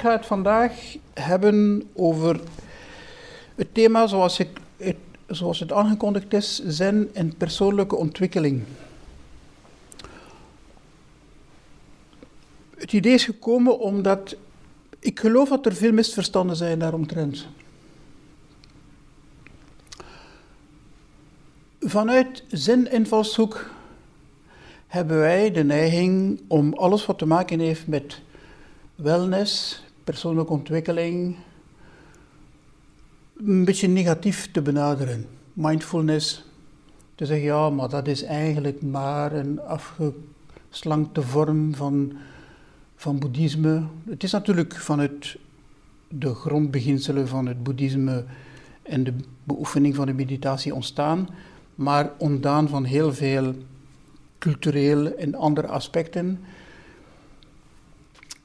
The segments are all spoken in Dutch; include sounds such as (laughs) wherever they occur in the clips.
Ik ga het vandaag hebben over het thema zoals, het, zoals het aangekondigd is, zen en persoonlijke ontwikkeling. Het idee is gekomen omdat ik geloof dat er veel misverstanden zijn daaromtrent. Vanuit zen-invalshoek hebben wij de neiging om alles wat te maken heeft met wellness, persoonlijke ontwikkeling, een beetje negatief te benaderen. Mindfulness, te zeggen ja, maar dat is eigenlijk maar een afgeslankte vorm van, van boeddhisme. Het is natuurlijk vanuit de grondbeginselen van het boeddhisme en de beoefening van de meditatie ontstaan, maar ontdaan van heel veel cultureel en andere aspecten.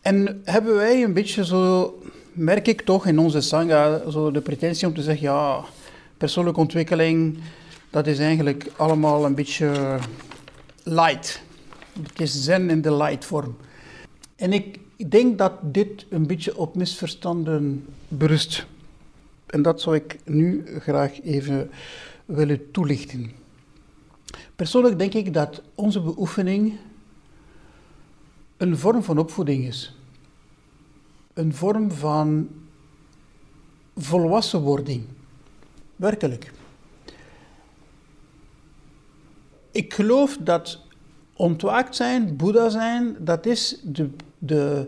En hebben wij een beetje zo, merk ik toch in onze sangha, zo de pretentie om te zeggen, ja, persoonlijke ontwikkeling, dat is eigenlijk allemaal een beetje light. Het is zen in de light vorm. En ik denk dat dit een beetje op misverstanden berust. En dat zou ik nu graag even willen toelichten. Persoonlijk denk ik dat onze beoefening een vorm van opvoeding is. Een vorm van volwassenwording. Werkelijk. Ik geloof dat ontwaakt zijn, Boeddha zijn, dat is de, de,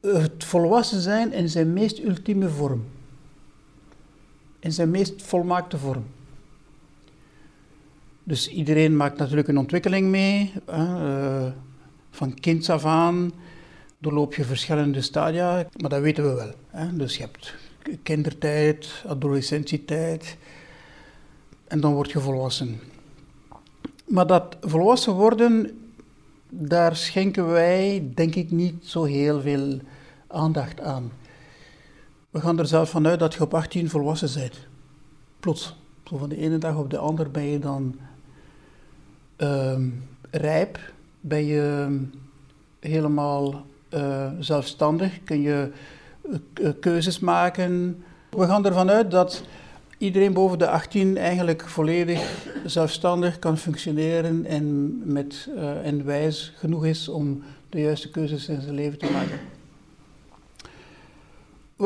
het volwassen zijn in zijn meest ultieme vorm. In zijn meest volmaakte vorm. Dus iedereen maakt natuurlijk een ontwikkeling mee. Uh, van kinds af aan doorloop je verschillende stadia, maar dat weten we wel. Hè? Dus je hebt kindertijd, adolescentietijd en dan word je volwassen. Maar dat volwassen worden, daar schenken wij denk ik niet zo heel veel aandacht aan. We gaan er zelf vanuit dat je op 18 volwassen bent. Plots. Zo van de ene dag op de andere ben je dan Ehm, rijp, ben je helemaal uh, zelfstandig, kun je uh, keuzes maken. We gaan ervan uit dat iedereen boven de 18 eigenlijk volledig zelfstandig kan functioneren en, met, uh, en wijs genoeg is om de juiste keuzes in zijn leven te maken.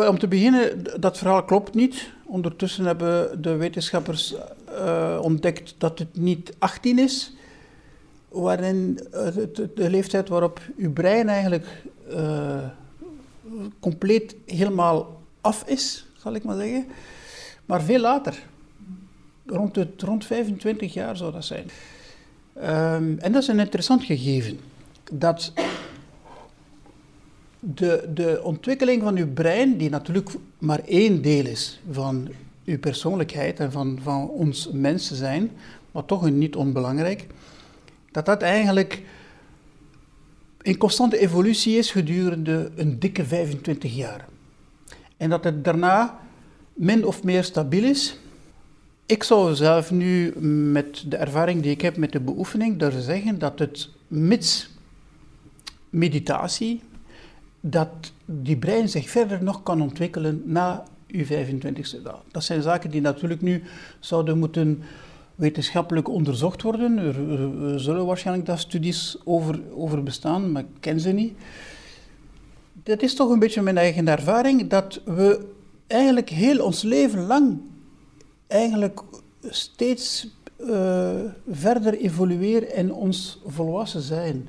Om te beginnen, dat verhaal klopt niet. Ondertussen hebben de wetenschappers ontdekt dat het niet 18 is, waarin de leeftijd waarop uw brein eigenlijk uh, compleet helemaal af is, zal ik maar zeggen. Maar veel later, rond, het, rond 25 jaar zou dat zijn. Um, en dat is een interessant gegeven. Dat de, de ontwikkeling van uw brein, die natuurlijk maar één deel is van uw persoonlijkheid en van, van ons mensen zijn, maar toch een niet onbelangrijk, dat dat eigenlijk in constante evolutie is gedurende een dikke 25 jaar. En dat het daarna min of meer stabiel is. Ik zou zelf nu met de ervaring die ik heb met de beoefening durven zeggen dat het mits meditatie, dat die brein zich verder nog kan ontwikkelen na uw 25ste dag. Dat zijn zaken die natuurlijk nu zouden moeten wetenschappelijk onderzocht worden. Er, zullen waarschijnlijk daar studies over, over bestaan, maar ik ken ze niet. Dat is toch een beetje mijn eigen ervaring, dat we eigenlijk heel ons leven lang eigenlijk steeds uh, verder evolueren in ons volwassen zijn.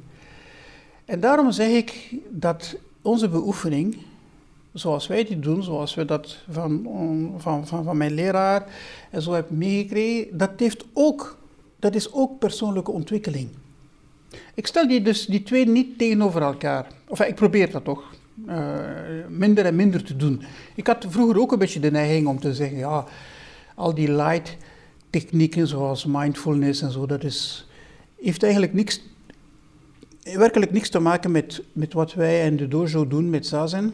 En daarom zeg ik dat onze beoefening, zoals wij die doen, zoals we dat van, van, van, van mijn leraar en zo heb meegekregen, dat, heeft ook, dat is ook persoonlijke ontwikkeling. Ik stel die, dus, die twee niet tegenover elkaar. Of ik probeer dat toch. Uh, minder en minder te doen. Ik had vroeger ook een beetje de neiging om te zeggen, ja, al die light technieken zoals mindfulness en zo, dat is, heeft eigenlijk niks, werkelijk niks te maken met, met wat wij in de dojo doen met zazen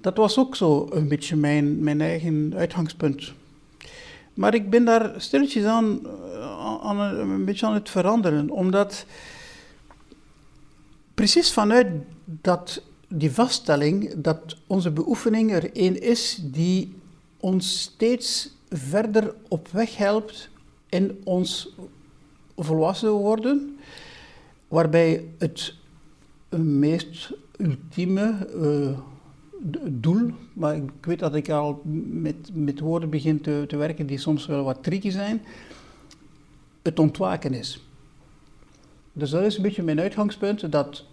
dat was ook zo een beetje mijn, mijn eigen uitgangspunt. Maar ik ben daar stilletjes aan, eh, aan een, beetje aan het veranderen, omdat precies vanuit dat die vaststelling dat onze beoefening er een is die ons steeds verder op weg helpt in ons volwassen worden, waarbij het meest ultieme uh, doel, maar ik weet dat ik al met, met woorden begin te, te werken die soms wel wat tricky zijn, het ontwaken is. Dus dat is een beetje mijn uitgangspunt, dat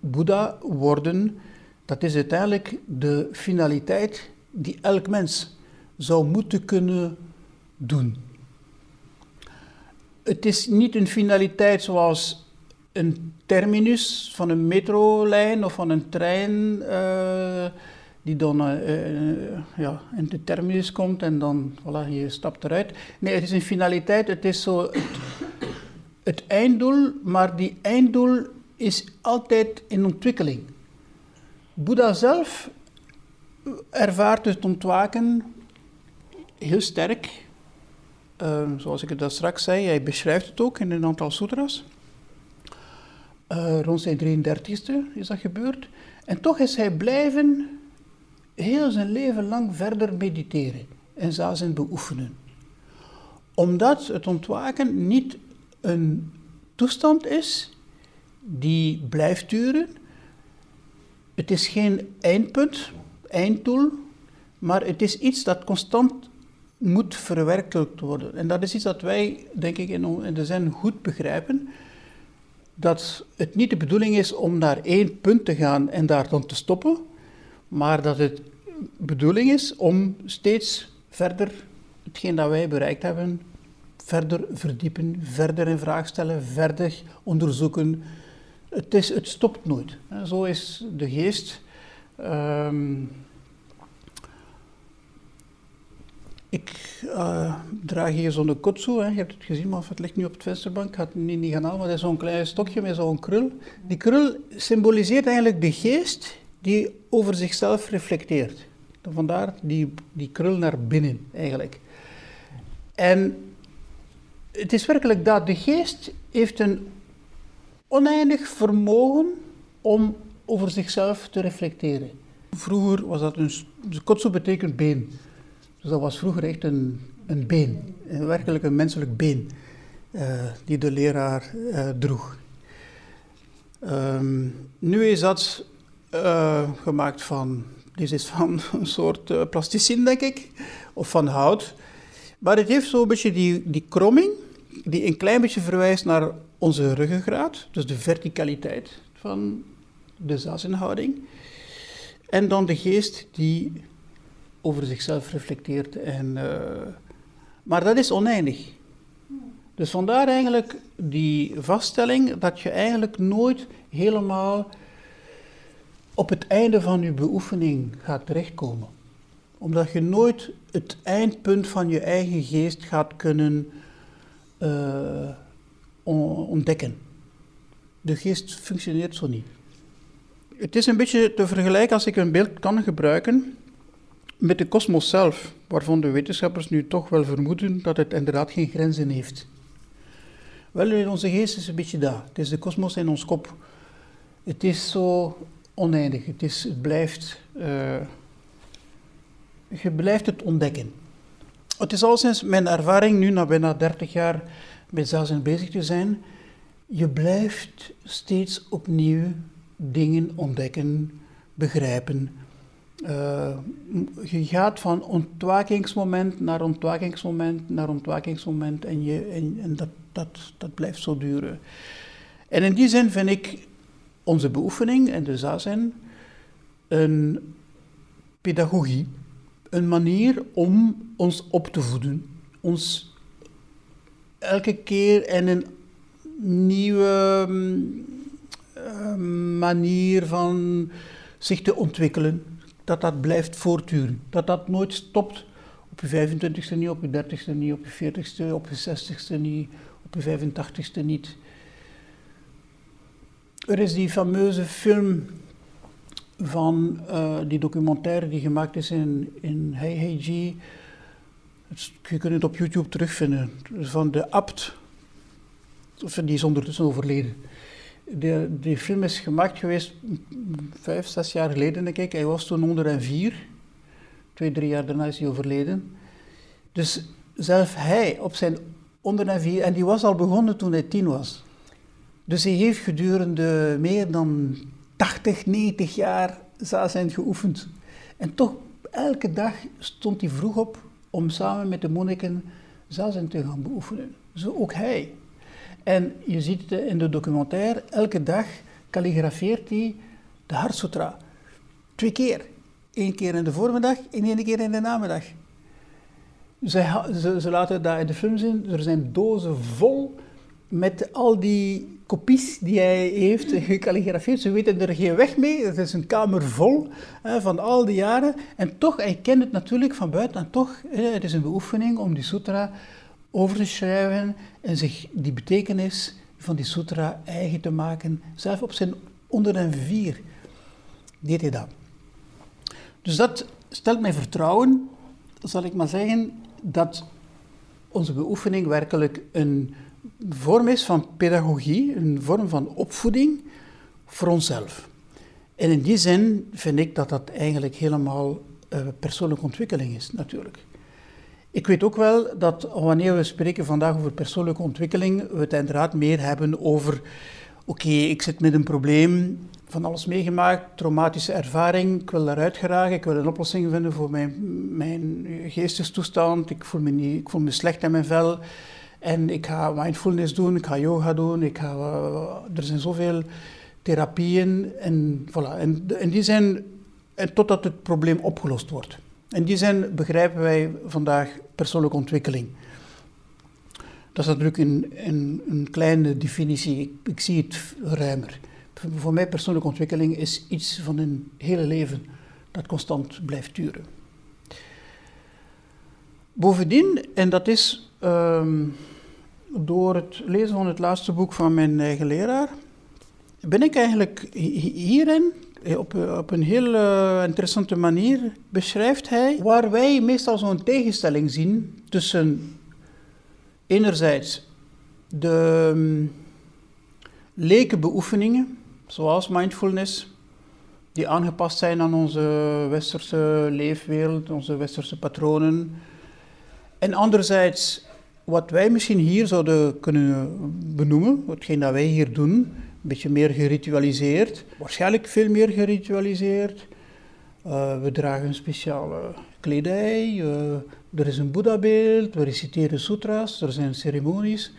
Boeddha worden, dat is uiteindelijk de finaliteit die elk mens zou moeten kunnen doen. Het is niet een finaliteit zoals een terminus van een metrolijn of van een trein uh, die dan uh, ja, in de terminus komt en dan voilà, je stapt eruit. Nee, het is een finaliteit, het is zo het, einddoel, maar die einddoel is altijd in ontwikkeling. Boeddha zelf ervaart het ontwaken heel sterk. Zoals ik het daar straks zei, hij beschrijft het ook in een aantal sutras. Uh, rond zijn 33ste is dat gebeurd. En toch is hij blijven heel zijn leven lang verder mediteren en zazen beoefenen. Omdat het ontwaken niet een toestand is die blijft duren. Het is geen eindpunt, einddoel, maar het is iets dat constant moet verwerkelijkt worden. En dat is iets dat wij, denk ik, in de zin goed begrijpen dat het niet de bedoeling is om naar één punt te gaan en daar dan te stoppen, maar dat het bedoeling is om steeds verder hetgeen dat wij bereikt hebben, verder verdiepen, verder in vraag stellen, verder onderzoeken. Het, is, het stopt nooit. Zo is de geest. Um, Ik uh, draag hier zo'n kotsu, hè. je hebt het gezien, maar het ligt nu op het vensterbank. Ik had het niet, niet gaan halen, maar dat is zo'n klein stokje met zo'n krul. Die krul symboliseert eigenlijk de geest die over zichzelf reflecteert. Vandaar die, die krul naar binnen eigenlijk. En het is werkelijk dat de geest heeft een oneindig vermogen om over zichzelf te reflecteren. Vroeger was dat een... Kotsu betekent been. Dus dat was vroeger echt een, een been, een werkelijk een menselijk been, uh, die de leraar uh, droeg. Um, nu is dat uh, gemaakt van, dit is van (laughs) een soort plasticine, denk ik, of van hout. Maar het heeft zo'n beetje die, die kromming, die een klein beetje verwijst naar onze ruggengraat, dus de verticaliteit van de zazenhouding. En dan de geest die over zichzelf reflecteert. En, uh, maar dat is oneindig. Dus vandaar eigenlijk die vaststelling dat je eigenlijk nooit helemaal op het einde van je beoefening gaat terechtkomen. Omdat je nooit het eindpunt van je eigen geest gaat kunnen uh, ontdekken. De geest functioneert zo niet. Het is een beetje te vergelijken als ik een beeld kan gebruiken met de kosmos zelf, waarvan de wetenschappers nu toch wel vermoeden dat het inderdaad geen grenzen heeft. Wel, in onze geest is een beetje dat. Het is de kosmos in ons kop. Het is zo oneindig. Het, is, het blijft... Uh, je blijft het ontdekken. Het is al sinds mijn ervaring, nu na bijna 30 jaar met zazen bezig te zijn, je blijft steeds opnieuw dingen ontdekken, begrijpen, uh, je gaat van ontwakingsmoment naar ontwakingsmoment naar ontwakingsmoment en, je, en, dat, dat, dat blijft zo duren. En in die zin vind ik onze beoefening en de zazen een pedagogie, een manier om ons op te voeden, ons elke keer in een nieuwe mm, manier van zich te ontwikkelen dat dat blijft voortduren. Dat dat nooit stopt op je 25ste niet, op je 30ste niet, op je 40ste, op je 60ste niet, op je 85ste niet. Er is die fameuze film van uh, die documentaire die gemaakt is in, in Hey Hey G. Je kunt het op YouTube terugvinden. Van de abt, of die is ondertussen overleden. De, die film is gemaakt geweest vijf, zes jaar geleden, denk ik. Hij was toen 104. Twee, drie jaar daarna is hij overleden. Dus zelf hij op zijn 104, en die was al begonnen toen hij tien was. Dus hij heeft gedurende meer dan 80, 90 jaar zijn geoefend. En toch, elke dag stond hij vroeg op om samen met de monniken zazen te gaan beoefenen. Zo ook hij. En je ziet het in de documentaire, elke dag kalligrafeert hij de Hartsutra. Twee keer. Eén keer in de voormiddag en één keer in de namiddag. Ze, ze, ze laten dat in de film zien, er zijn dozen vol met al die kopies die hij heeft (laughs) gekalligrafeerd. Ze weten er geen weg mee. Het is een kamer vol hè, van al die jaren. En toch, hij kent het natuurlijk van buiten. En toch, het is een beoefening om die sutra over te schrijven en zich die betekenis van die sutra eigen te maken. Zelf op zijn onder en vier deed hij dat. Dus dat stelt mij vertrouwen, zal ik maar zeggen, dat onze beoefening werkelijk een vorm is van pedagogie, een vorm van opvoeding voor onszelf. En in die zin vind ik dat dat eigenlijk helemaal uh, persoonlijke ontwikkeling is, natuurlijk. Ik weet ook wel dat wanneer we spreken vandaag over persoonlijke ontwikkeling, we het inderdaad meer hebben over, oké, ik zit met een probleem, van alles meegemaakt, traumatische ervaring, ik wil daaruit geraken, ik wil een oplossing vinden voor mijn, mijn geestestoestand, ik voel, me niet, ik voel me slecht in mijn vel en ik ga mindfulness doen, ik ga yoga doen, ik ga, er zijn zoveel therapieën en voilà. En, en die zijn, en totdat het probleem opgelost wordt. In die zin begrijpen wij vandaag persoonlijke ontwikkeling. Dat is natuurlijk een, een, een kleine definitie, ik, zie het ruimer. Voor mij persoonlijke ontwikkeling is iets van een hele leven dat constant blijft duren. Bovendien, en dat is ehm, door het lezen van het laatste boek van mijn eigen leraar, ben ik eigenlijk hierin op, eh, op een heel uh, interessante manier beschrijft hij waar wij meestal zo'n tegenstelling zien tussen enerzijds de um, beoefeningen, zoals mindfulness, die aangepast zijn aan onze westerse leefwereld, onze westerse patronen. En anderzijds wat wij misschien hier zouden kunnen benoemen, hetgeen dat wij hier doen, een beetje meer geritualiseerd, waarschijnlijk veel meer geritualiseerd. Uh, we dragen speciale kledij, uh, er is een Boeddha-beeld, we reciteren sutras, er zijn ceremonies,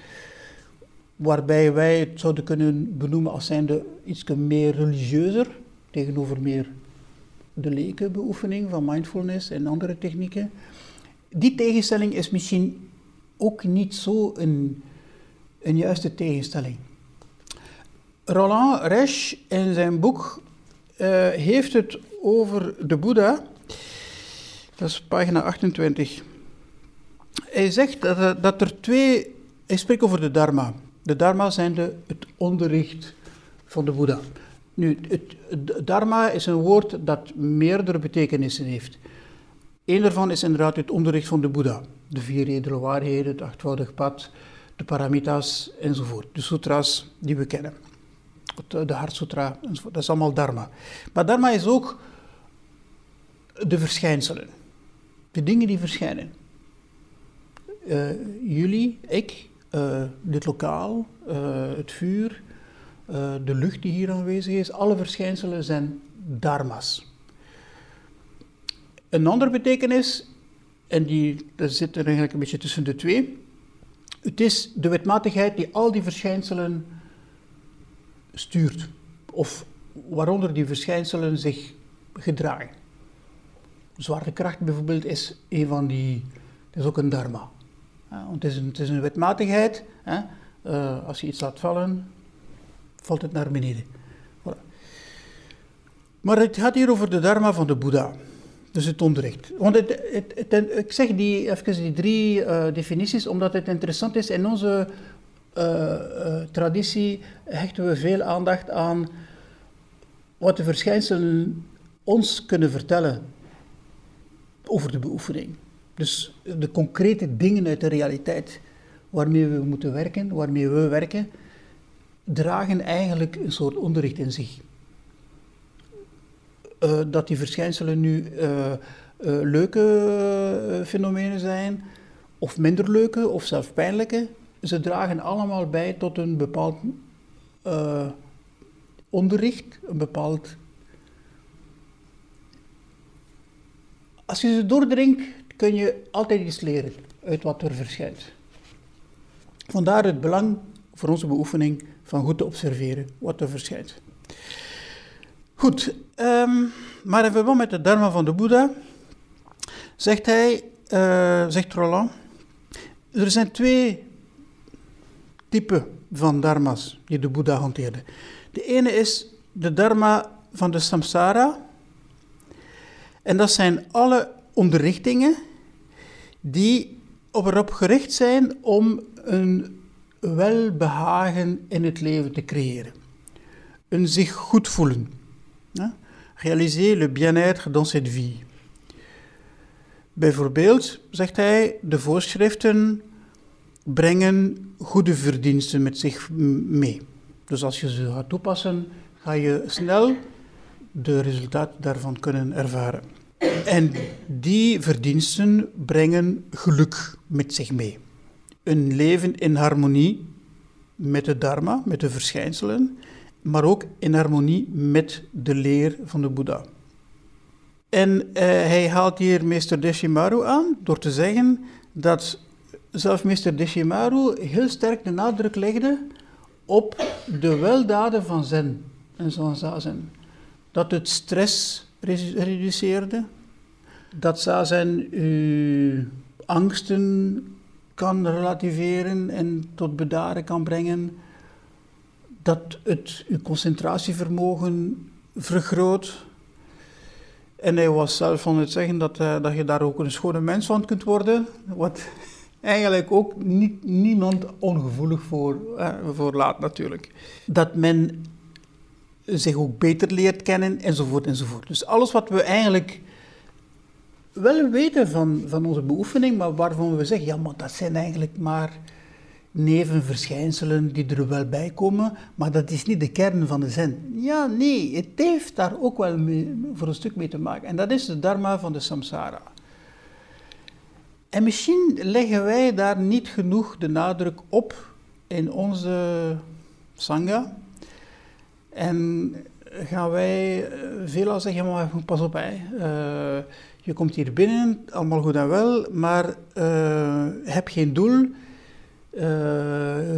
waarbij wij het zouden kunnen benoemen als zijnde iets meer religieuzer, tegenover meer de leken beoefening van mindfulness en andere technieken. Die tegenstelling is misschien ook niet zo een, een juiste tegenstelling. Roland Resch in zijn boek uh, heeft het over de Boeddha. Dat is pagina 28. Hij zegt dat, dat er twee. Hij spreekt over de Dharma. De Dharma zijn de, het onderricht van de Boeddha. Nu, het, het, Dharma is een woord dat meerdere betekenissen heeft. Eén daarvan is inderdaad het onderricht van de Boeddha. De vier edele waarheden, het achtvoudig pad, de paramitas enzovoort. De sutras die we kennen de Hartsutra, dat is allemaal Dharma. Maar Dharma is ook de verschijnselen, de dingen die verschijnen. Uh, jullie, ik, uh, dit lokaal, het vuur, de lucht die hier aanwezig is, alle verschijnselen zijn dharma's. Een andere betekenis, en die dat zit er eigenlijk een beetje tussen de twee, het is de wetmatigheid die al die verschijnselen stuurt. Of waaronder die verschijnselen zich gedragen. Zwaartekracht bijvoorbeeld is een van die, is ook een dharma. het is een, is een wetmatigheid. Hè? Uh, als je iets laat vallen, valt het naar beneden. Maar het gaat hier over de dharma van de Boeddha. Dus het onderricht. Want het, het, ik zeg die, even die drie uh, definities omdat het interessant is in onze traditie hechten we veel aandacht aan wat de verschijnselen ons kunnen vertellen over de beoefening. Dus de concrete dingen uit de realiteit waarmee we moeten werken, waarmee we werken, dragen eigenlijk een soort onderricht in zich. Uh, dat die verschijnselen nu leuke fenomenen zijn, of minder leuke, of zelfs pijnlijke, ze dragen allemaal bij tot een bepaald onderricht, een bepaald. Als je ze doordringt, kun je altijd iets leren uit wat er verschijnt. Vandaar het belang voor onze beoefening van goed te observeren wat er verschijnt. Goed, um, maar in verband met de dharma van de Boeddha zegt hij, uh, zegt Roland, er zijn twee typen van dharma's die de Boeddha hanteerde. De ene is de dharma van de samsara. En dat zijn alle onderrichtingen die erop gericht zijn om een welbehagen in het leven te creëren. Een zich goed voelen. Réaliser le bien-être dans cette vie. Bijvoorbeeld, zegt hij, de voorschriften brengen goede verdiensten met zich mee. Dus als je ze gaat toepassen, ga je snel de resultaten daarvan kunnen ervaren. En die verdiensten brengen geluk met zich mee. Een leven in harmonie met de Dharma, met de verschijnselen, maar ook in harmonie met de leer van de Boeddha. En eh, hij haalt hier meester Deshimaru aan door te zeggen dat zelfs meester Deshimaru heel sterk de nadruk legde op de weldaden van zen en zazen. Dat het stress reduceerde, dat zazen uw angsten kan relativeren en tot bedaren kan brengen, dat het uw concentratievermogen vergroot. En hij was zelf van het zeggen dat, uh, dat je daar ook een schone mens van kunt worden, wat eigenlijk ook niet, niemand ongevoelig voor, eh, voor laat natuurlijk. Dat men zich ook beter leert kennen enzovoort enzovoort. Dus alles wat we eigenlijk wel weten van, van onze beoefening, maar waarvan we zeggen, ja maar dat zijn eigenlijk maar nevenverschijnselen die er wel bij komen, maar dat is niet de kern van de zen. Ja, nee, het heeft daar ook wel voor een stuk mee te maken. En dat is de dharma van de samsara. En misschien leggen wij daar niet genoeg de nadruk op in onze sangha. En gaan wij eh, veelal zeggen, maar pas op, hè. Uh, je komt hier binnen, allemaal goed en wel, maar uh, heb geen doel,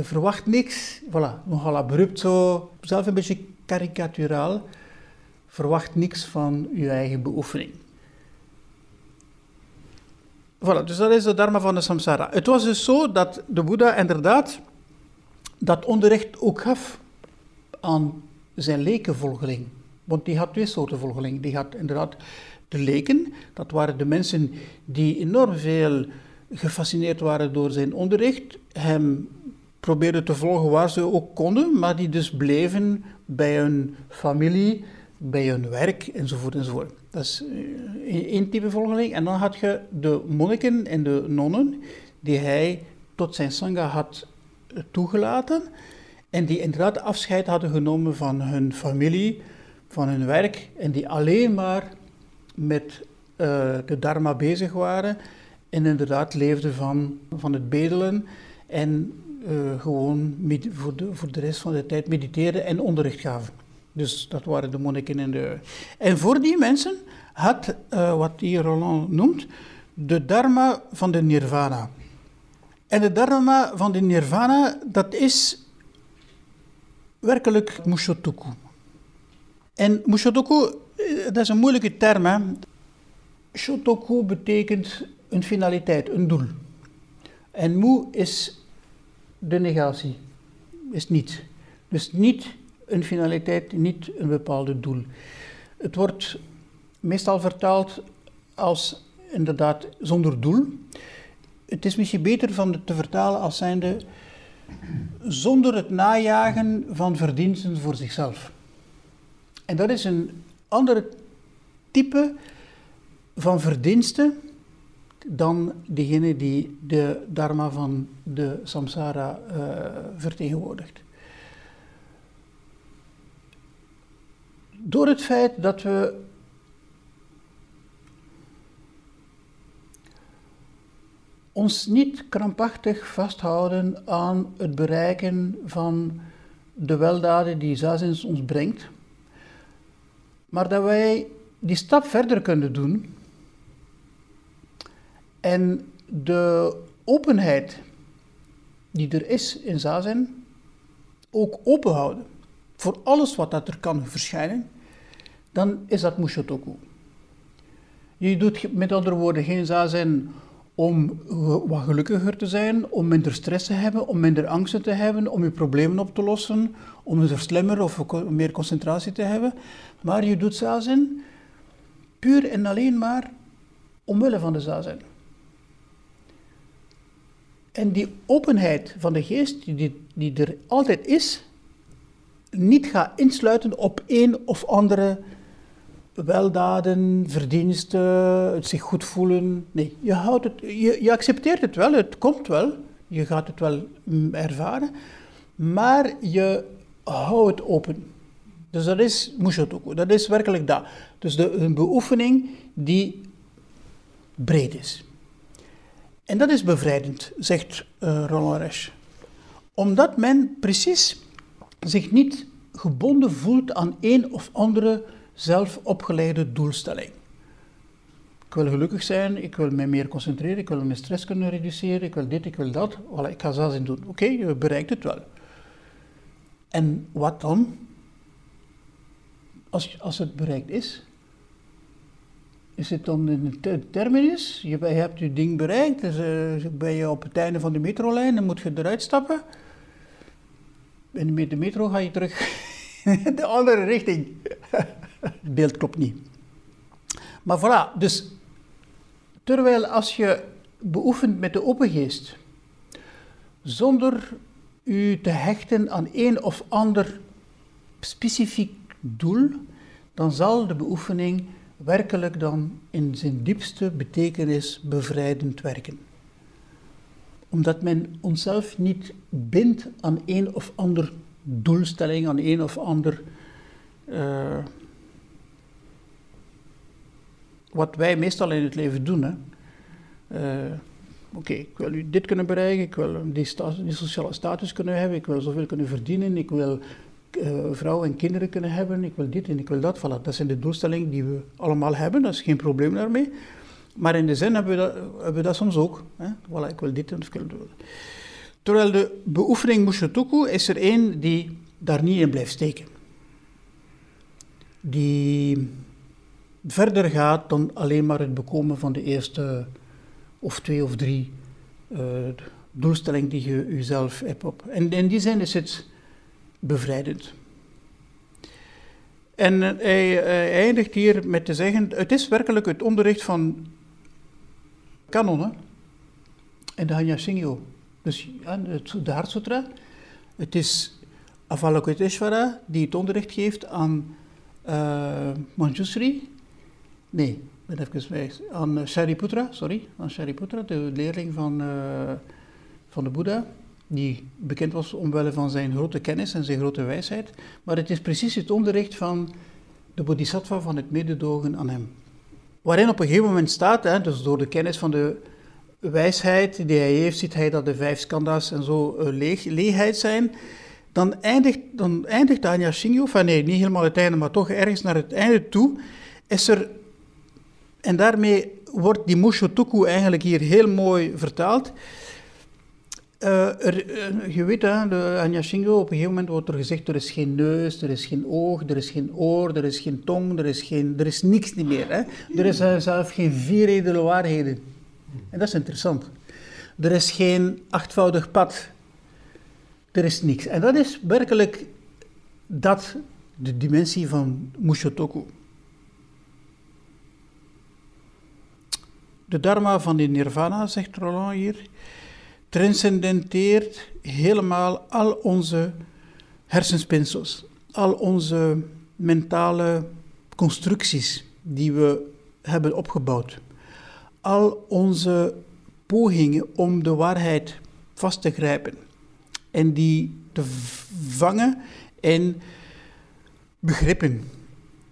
verwacht niks. Voilà, nogal abrupt zo, zelf een beetje karikaturaal. Verwacht niks van je eigen beoefening. Voilà, dus dat is de dharma van de samsara. Het was dus zo dat de Boeddha inderdaad dat onderricht ook gaf aan zijn lekenvolgeling. Want die had twee soorten volgeling. Die had inderdaad de leken, dat waren de mensen die enorm veel gefascineerd waren door zijn onderricht, hem probeerden te volgen waar ze ook konden, maar die dus bleven bij hun familie, bij hun werk enzovoort enzovoort. Dat is eh, één type volgeling. En dan had je de monniken en de nonnen die hij tot zijn sangha had toegelaten en die inderdaad afscheid hadden genomen van hun familie, van hun werk en die alleen maar met uh, de dharma bezig waren en inderdaad leefden van, van het bedelen en gewoon voor de, voor de rest van de tijd mediteerden en onderricht gaven. Dus dat waren de monniken en de... En voor die mensen had, uh, wat hier Roland noemt, de dharma van de nirvana. En de dharma van de nirvana, dat is werkelijk Mushotoku. En Mushotoku, eh, dat is een moeilijke term. Hè? Shotoku betekent een finaliteit, een doel. En Mu is de negatie, is niet. Dus niet een finaliteit, niet een bepaalde doel. Het wordt meestal vertaald als inderdaad zonder doel. Het is misschien beter van te vertalen als zijnde zonder het najagen van verdiensten voor zichzelf. En dat is een andere type van verdiensten dan degene die de dharma van de samsara uh, vertegenwoordigt. Door het feit dat we ons niet krampachtig vasthouden aan het bereiken van de weldaden die Zazins ons brengt, maar dat wij die stap verder kunnen doen en de openheid die er is in Zazen ook open houden voor alles wat dat er kan verschijnen, dan is dat Mushotoku. Je doet met andere woorden geen Zazen om wat gelukkiger te zijn, om minder stress te hebben, om minder angsten te hebben, om je problemen op te lossen, om er slimmer of meer concentratie te hebben. Maar je doet zazen puur en alleen maar omwille van de zazen. En die openheid van de geest, die, die er altijd is, niet gaat insluiten op één of andere weldaden, verdiensten, het zich goed voelen. Nee, je, houdt het, je, accepteert het wel, het komt wel, je gaat het wel mm, ervaren, maar je houdt het open. Dus dat is Mushotoku, dat is werkelijk dat. Dus de, een beoefening die breed is. En dat is bevrijdend, zegt uh, Roland Resch. Omdat men precies zich niet gebonden voelt aan een of andere zelf opgeleide doelstelling. Ik wil gelukkig zijn, ik wil mij meer concentreren, ik wil mijn stress kunnen reduceren, ik wil dit, ik wil dat. Ik ga zelfs in doen. Oké, je bereikt het wel. En wat dan? Als, als het bereikt is, is het dan in een terminus? Je, hebt je ding bereikt, dus uh, ben je op het einde van de metrolijn, dan moet je eruit stappen. En met de metro ga je terug in (laughs) (laughs) de andere richting. Het beeld klopt niet. Maar voilà, dus terwijl als je beoefent met de open geest, zonder u te hechten aan een of ander specifiek doel, dan zal de beoefening werkelijk dan in zijn diepste betekenis bevrijdend werken. Omdat men onszelf niet bindt aan een of ander doelstelling, aan een of ander uh, wat wij meestal in het leven doen. Hè. Uh, Oké, ik wil dit kunnen bereiken, ik wil die, die, sociale status kunnen hebben, ik wil zoveel kunnen verdienen, ik wil uh, vrouwen en kinderen kunnen hebben, ik wil dit en ik wil dat. Voilà, dat zijn de doelstellingen die we allemaal hebben, dat is geen probleem daarmee. Maar in de zin hebben we dat, hebben we dat soms ook. Hè. Voilà, ik wil dit en ik wil dat. Terwijl de beoefening Mushotoku is er één die daar niet in blijft steken. Die verder gaat dan alleen maar het bekomen van de eerste of twee of drie uh, doelstellingen die je jezelf hebt op. En in die zin is het bevrijdend. En eh, hij, eindigt hier met te zeggen: het is werkelijk het onderricht van kanonnen en de Singyo. Dus ja, de Hartsutra. Het is Avalokiteshvara die het onderricht geeft aan uh, Manjusri, Nee, ben even wijs. Aan uh, Shariputra, sorry, aan Shariputra, de leerling van, uh, van de Boeddha, die bekend was omwille van zijn grote kennis en zijn grote wijsheid. Maar het is precies het onderricht van de bodhisattva van het mededogen aan hem. Waarin op een gegeven moment staat, hè, dus door de kennis van de wijsheid die hij heeft, ziet hij dat de vijf skanda's en zo uh, leeg, leegheid zijn. Dan eindigt, dan eindigt Anya Shingyo, van nee, niet helemaal het einde, maar toch ergens naar het einde toe, is er en daarmee wordt die Mushotoku eigenlijk hier heel mooi vertaald. Er, uh, je weet, hè, de Anya Shingo, op een gegeven moment wordt er gezegd, er is geen neus, er is geen oog, er is geen oor, er is geen tong, er is, geen, er is niks niet meer. Hè. Er is zelfs geen vier edele waarheden. En dat is interessant. Er is geen achtvoudig pad. Er is niks. En dat is werkelijk dat, de dimensie van Mushotoku. De dharma van die nirvana, zegt Roland hier, transcendenteert helemaal al onze hersenspinsels, al onze mentale constructies die we hebben opgebouwd, al onze pogingen om de waarheid vast te grijpen en die te vangen in begrippen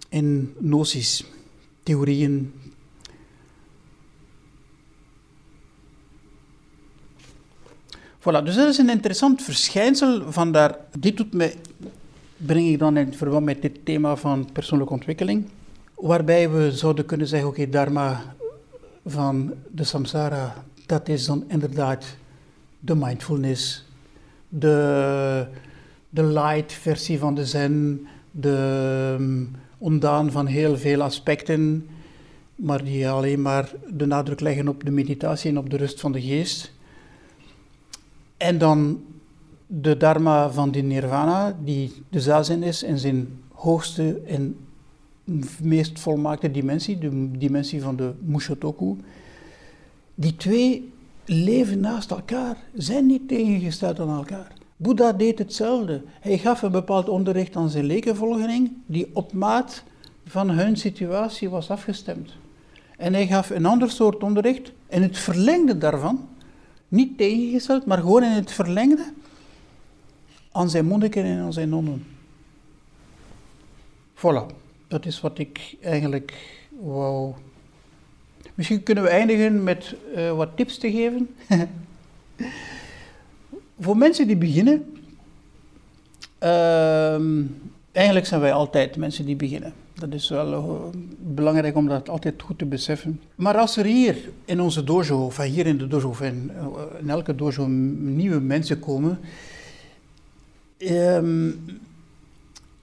in noties, theorieën. Voilà, dus dat is een interessant verschijnsel. Vandaar, dit doet mij, breng ik dan in verband met dit thema van persoonlijke ontwikkeling, waarbij we zouden kunnen zeggen, oké, dharma van de samsara, dat is dan inderdaad de mindfulness, de, de light versie van de zen, de um, ondaan van heel veel aspecten, maar die alleen maar de nadruk leggen op de meditatie en op de rust van de geest. En dan de dharma van de nirvana, die de zazen is in zijn hoogste en meest volmaakte dimensie, de dimensie van de Mushotoku. Die twee leven naast elkaar, zijn niet tegengesteld aan elkaar. Boeddha deed hetzelfde. Hij gaf een bepaald onderricht aan zijn lekenvolgeling, die op maat van hun situatie was afgestemd. En hij gaf een ander soort onderricht in het verlengde daarvan, niet tegengesteld, maar gewoon in het verlengde aan zijn monniken en aan zijn nonnen. Voilà, dat is wat ik eigenlijk wou. Misschien kunnen we eindigen met uh, wat tips te geven. (laughs) Voor mensen die beginnen, uh, eigenlijk zijn wij altijd mensen die beginnen. Dat is wel uh, belangrijk om dat altijd goed te beseffen. Maar als er hier in onze dojo, of hier in de dojo, of in, elke dojo nieuwe mensen komen, um,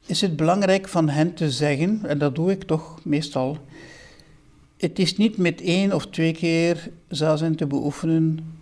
is het belangrijk van hen te zeggen, en dat doe ik toch meestal, het is niet met één of twee keer zazen te beoefenen